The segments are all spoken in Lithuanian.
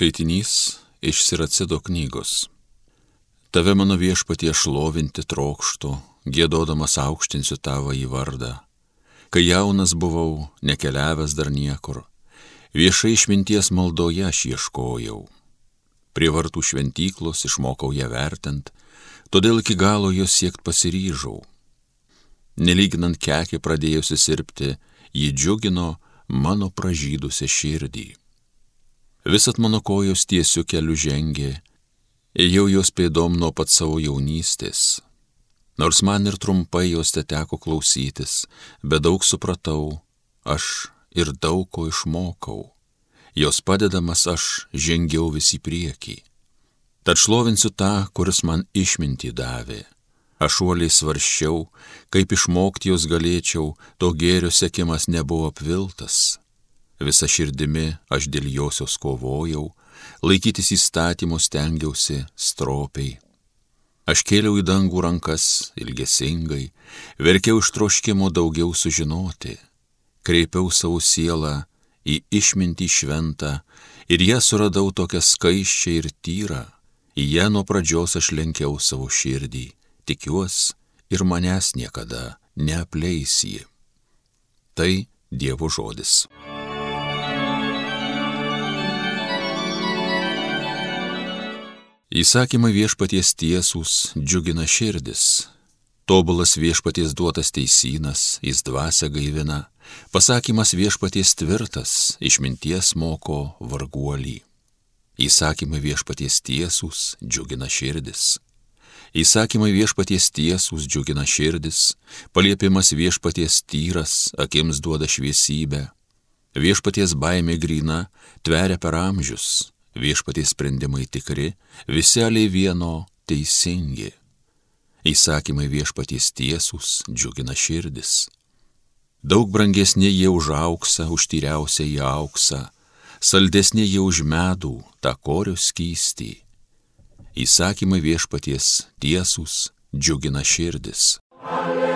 Skaitinys iš Siracido knygos. Tave mano viešpatie šlovinti trokštų, gėdodamas aukštinsiu tavo į vardą. Kai jaunas buvau, nekeliavęs dar niekur, viešai išminties maldoje aš ieškojau. Prie vartų šventyklos išmokau ją vertint, todėl iki galo jos siekt pasiryžau. Nelyginant kekį pradėjusi sirpti, jį džiugino mano pražydusią širdį. Visat mano kojos tiesiu keliu žengė, ėjau jos pėdom nuo pat savo jaunystės. Nors man ir trumpai jos te teko klausytis, bet daug supratau, aš ir daug ko išmokau. Jos padedamas aš žengiau visi priekį. Tad šlovinsiu tą, kuris man išmintį davė. Aš uoliai svarščiau, kaip išmokti jos galėčiau, to gėrio sekimas nebuvo apviltas Visa širdimi aš dėl josios kovojau, laikytis įstatymų stengiausi stropiai. Aš kėliau į dangų rankas ilgesingai, verkiau iš troškimo daugiau sužinoti, kreipiau savo sielą į išmintį šventą ir ją suradau tokią skaiščią ir tyrą, į ją nuo pradžios aš lenkiau savo širdį, tikiuosi ir manęs niekada neapleis ji. Tai Dievo žodis. Įsakymai viešpaties tiesūs džiugina širdis. Tobulas viešpaties duotas teisynas, jis dvasia gaivina. Pasakymas viešpaties tvirtas, išminties moko varguolį. Įsakymai viešpaties tiesūs džiugina širdis. Įsakymai viešpaties tiesūs džiugina širdis, paliepimas viešpaties tyras, akims duoda šviesybę. Viešpaties baimė grina, tveria per amžius, viešpaties sprendimai tikri, viseliai vieno teisingi. Įsakymai viešpaties tiesūs džiugina širdis. Daug brangesnė jie už auksą, už tyriausią į auksą, saldesnė jie už medų, tą korio skystį. Įsakymai viešpaties tiesūs džiugina širdis. Alleluja.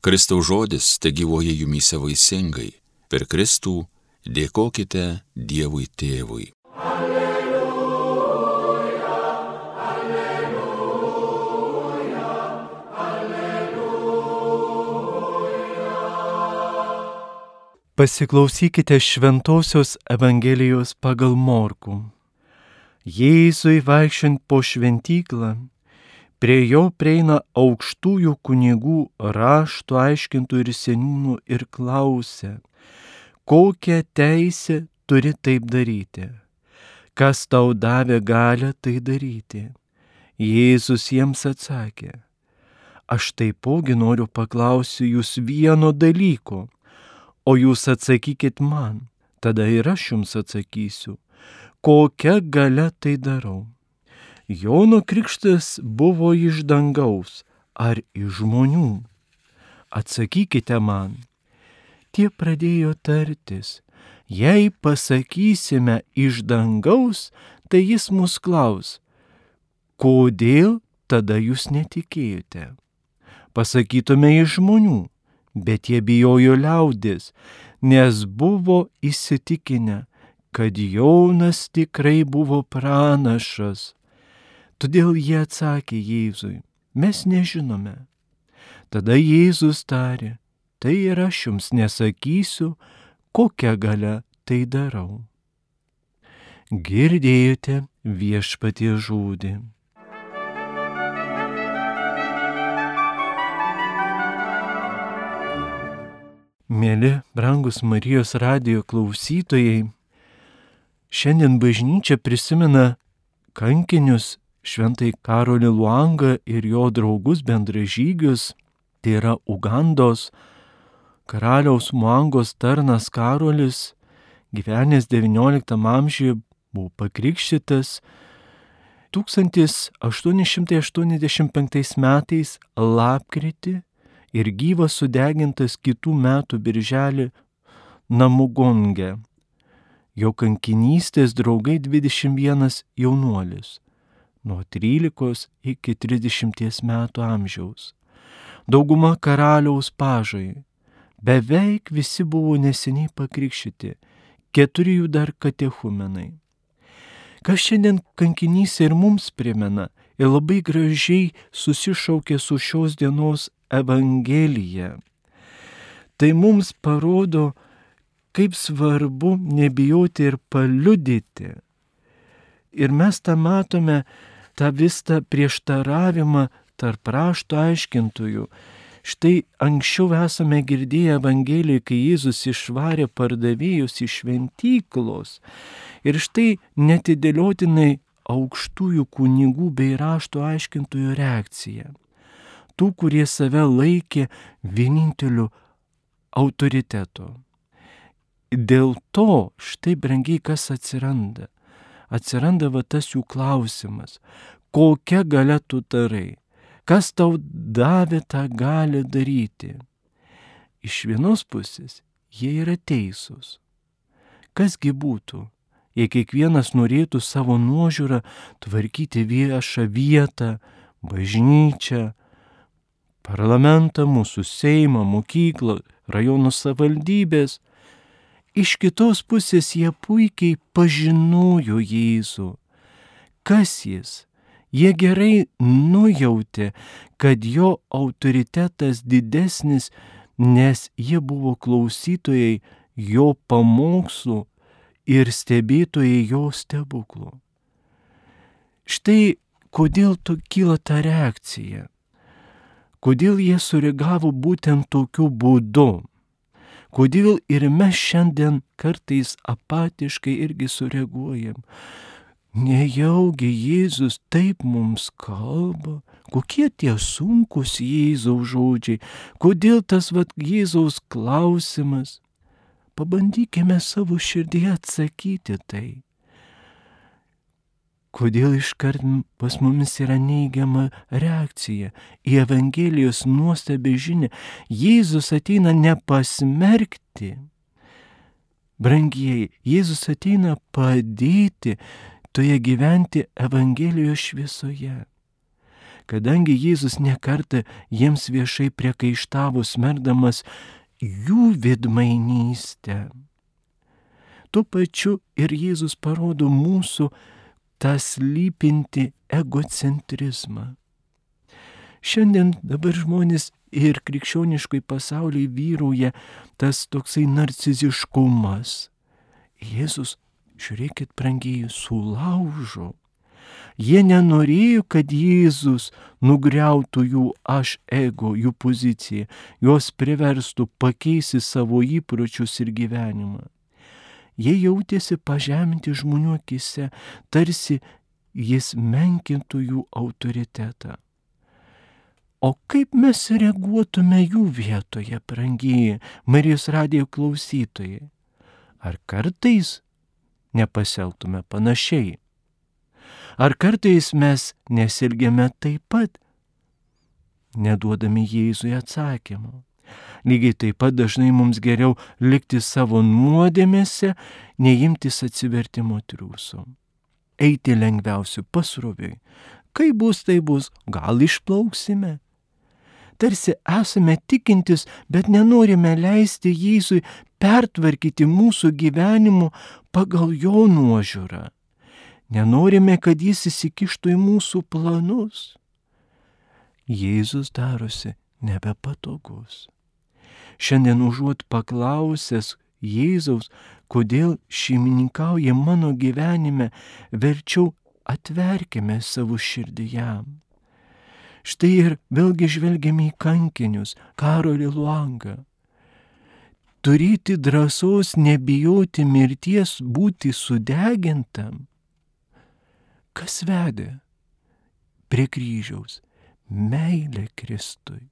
Kristaus žodis te gyvoja jumyse vaisingai. Per Kristų dėkokite Dievui Tėvui. Alleluja, alleluja, alleluja. Pasiklausykite Šventojios Evangelijos pagal Morku. Jėzui vaikščiant po šventyklą Prie jo prieina aukštųjų kunigų rašto aiškintų ir seniūnų ir klausia, kokią teisę turi taip daryti, kas tau davė galę tai daryti. Jėzus jiems atsakė, aš taipogi noriu paklausti jūs vieno dalyko, o jūs atsakykit man, tada ir aš jums atsakysiu, kokią galę tai darau. Jono krikštas buvo iš dangaus ar iš žmonių? Atsakykite man. Tie pradėjo tartis. Jei pasakysime iš dangaus, tai jis mus klaus, kodėl tada jūs netikėjote? Pasakytume iš žmonių, bet jie bijojo liaudės, nes buvo įsitikinę, kad Jonas tikrai buvo pranašas. Todėl jie atsakė Jėzui, mes nežinome. Tada Jėzus tarė, tai ir aš jums nesakysiu, kokią galę tai darau. Girdėjote viešpatie žodį. Mėly, brangus Marijos radio klausytojai, šiandien bažnyčia prisimena kankinius šventai Karolį Luangą ir jo draugus bendražygius, tai yra Ugandos karaliaus Muangos tarnas Karolis, gyvenęs XIX amžiuje, buvo pakrikštytas 1885 metais lapkritį ir gyvas sudegintas kitų metų birželį Namugonge. Jo kankinystės draugai 21 jaunuolis nuo 13 iki 30 metų amžiaus. Dauguma karaliaus pažai. Beveik visi buvo neseniai pakrikštyti, keturi jų dar katechumenai. Kas šiandien kankinys ir mums primena ir labai gražiai susišaukė su šios dienos Evangelija. Tai mums parodo, kaip svarbu nebijoti ir paliudyti. Ir mes tą matome, tą visą prieštaravimą tarp rašto aiškintojų. Štai anksčiau esame girdėję Evangeliją, kai Jėzus išvarė pardavėjus iš šventyklos. Ir štai netidėliotinai aukštųjų kunigų bei rašto aiškintojų reakcija. Tų, kurie save laikė vieninteliu autoritetu. Dėl to štai brangiai kas atsiranda. Atsiranda va tas jų klausimas, kokia gale tu tarai, kas tau davė tą gali daryti. Iš vienos pusės jie yra teisūs. Kasgi būtų, jei kiekvienas norėtų savo nuožiūrą tvarkyti viešą vietą, bažnyčią, parlamentą, mūsų Seimą, mokyklą, rajonų savaldybės, Iš kitos pusės jie puikiai pažinojo Jėzų. Kas jis? Jie gerai nujautė, kad jo autoritetas didesnis, nes jie buvo klausytojai jo pamokslų ir stebėtojai jo stebuklų. Štai kodėl to kyla ta reakcija. Kodėl jie sureagavo būtent tokiu būdu. Kodėl ir mes šiandien kartais apatiškai irgi sureaguojam. Nejaugi Jėzus taip mums kalba, kokie tie sunkus Jėzaus žodžiai, kodėl tas vad Jėzaus klausimas. Pabandykime savo širdį atsakyti tai kodėl iškart pas mumis yra neigiama reakcija į Evangelijos nuostabę žinę. Jėzus ateina nepasmerkti. Brangieji, Jėzus ateina padėti toje gyventi Evangelijos šviesoje. Kadangi Jėzus nekarta jiems viešai priekaištavo smerdamas jų vidmainystę. Tuo pačiu ir Jėzus parodo mūsų tą slypinti egocentrizmą. Šiandien dabar žmonės ir krikščioniškai pasaulyje vyrauja tas toksai narciziškumas. Jėzus, žiūrėkit, brangiai, sulaužo. Jie nenorėjo, kad Jėzus nugriautų jų aš ego, jų poziciją, juos priverstų pakeisti savo įpročius ir gyvenimą. Jie jautėsi pažeminti žmonių akise, tarsi jis menkintų jų autoritetą. O kaip mes reaguotume jų vietoje, brangiai Marijos radijo klausytojai? Ar kartais nepaseltume panašiai? Ar kartais mes nesilgiame taip pat, neduodami Jėzui atsakymų? Lygiai taip pat dažnai mums geriau likti savo nuodėmėse, neimtis atsivertimo triūso. Eiti lengviausiu pasroviui. Kai bus, tai bus, gal išplauksime. Tarsi esame tikintis, bet nenorime leisti Jėzui pertvarkyti mūsų gyvenimo pagal jo nuožiūrą. Nenorime, kad jis įsikištų į mūsų planus. Jėzus darosi nebepatogus. Šiandien užuot paklausęs Jėzaus, kodėl šeimininkauja mano gyvenime, verčiau atverkime savo širdį jam. Štai ir vėlgi žvelgiame į kankinius, Karolį Luangą. Turėti drąsos nebijoti mirties, būti sudegintam. Kas vedė prie kryžiaus? Meilė Kristui.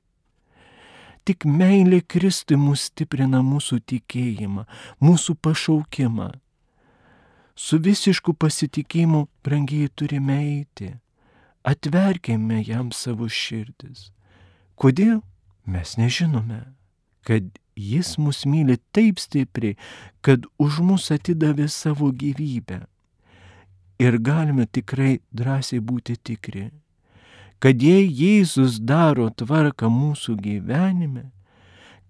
Tik meilė Kristui mus stiprina mūsų tikėjimą, mūsų pašaukimą. Su visišku pasitikėjimu brangiai turime eiti. Atverkime jam savo širdis. Kodėl? Mes nežinome, kad jis mus myli taip stipriai, kad už mus atidavė savo gyvybę. Ir galime tikrai drąsiai būti tikri, kad jei Jėzus daro tvarką mūsų gyvenime,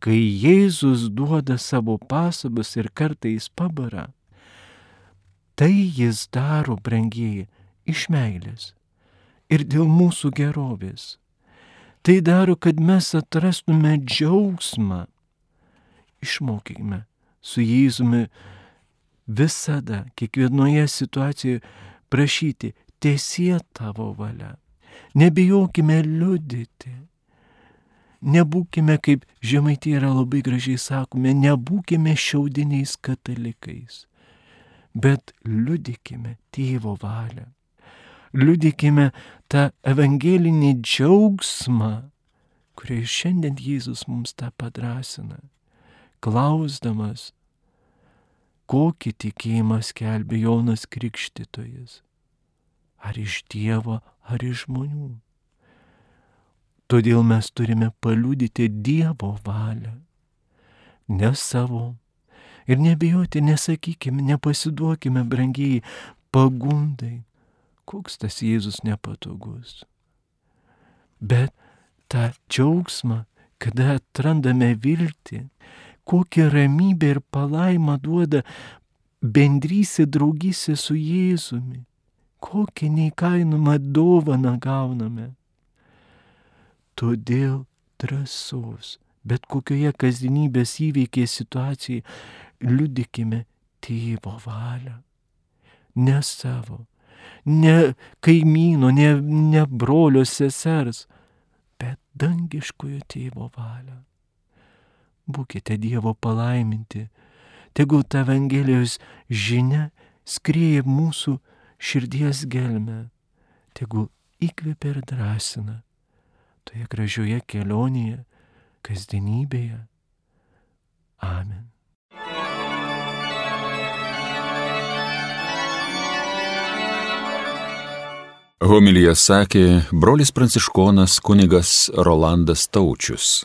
kai Jėzus duoda savo pasabas ir kartais pabara, tai jis daro, brangieji, iš meilės ir dėl mūsų gerovės. Tai daro, kad mes atrastume džiaugsmą. Išmokime su Jėzumi visada, kiekvienoje situacijoje prašyti, tiesie tavo valia. Nebijokime liudyti. Nebūkime, kaip žemaitai yra labai gražiai sakome, nebūkime šiaudiniais katalikais, bet liudykime tėvo valią. Liudykime tą evangelinį džiaugsmą, kurį šiandien Jėzus mums tą padrasina, klausdamas, kokį tikėjimą skelbė Jonas Krikštytojas. Ar iš Dievo, ar iš žmonių. Todėl mes turime paliudyti Dievo valią, ne savo. Ir nebijoti, nesakykime, nepasiduokime, brangiai, pagundai, koks tas Jėzus nepatogus. Bet tą džiaugsmą, kada atrandame viltį, kokią ramybę ir palaimą duoda bendrysė draugysė su Jėzumi, kokią neįkainomą dovaną gauname. Todėl drąsos, bet kokioje kasdienybės įveikėje situacijai, liudykime tėvo valią, ne savo, ne kaimyno, ne, ne brolio sesers, bet dangiškojo tėvo valią. Būkite Dievo palaiminti, tegul ta Evangelijos žinia skrieja mūsų širdies gelme, tegul įkvepia ir drąsina toje gražioje kelionėje, kasdienybėje. Amen. Homilyje sakė brolis pranciškonas kunigas Rolandas Taučius.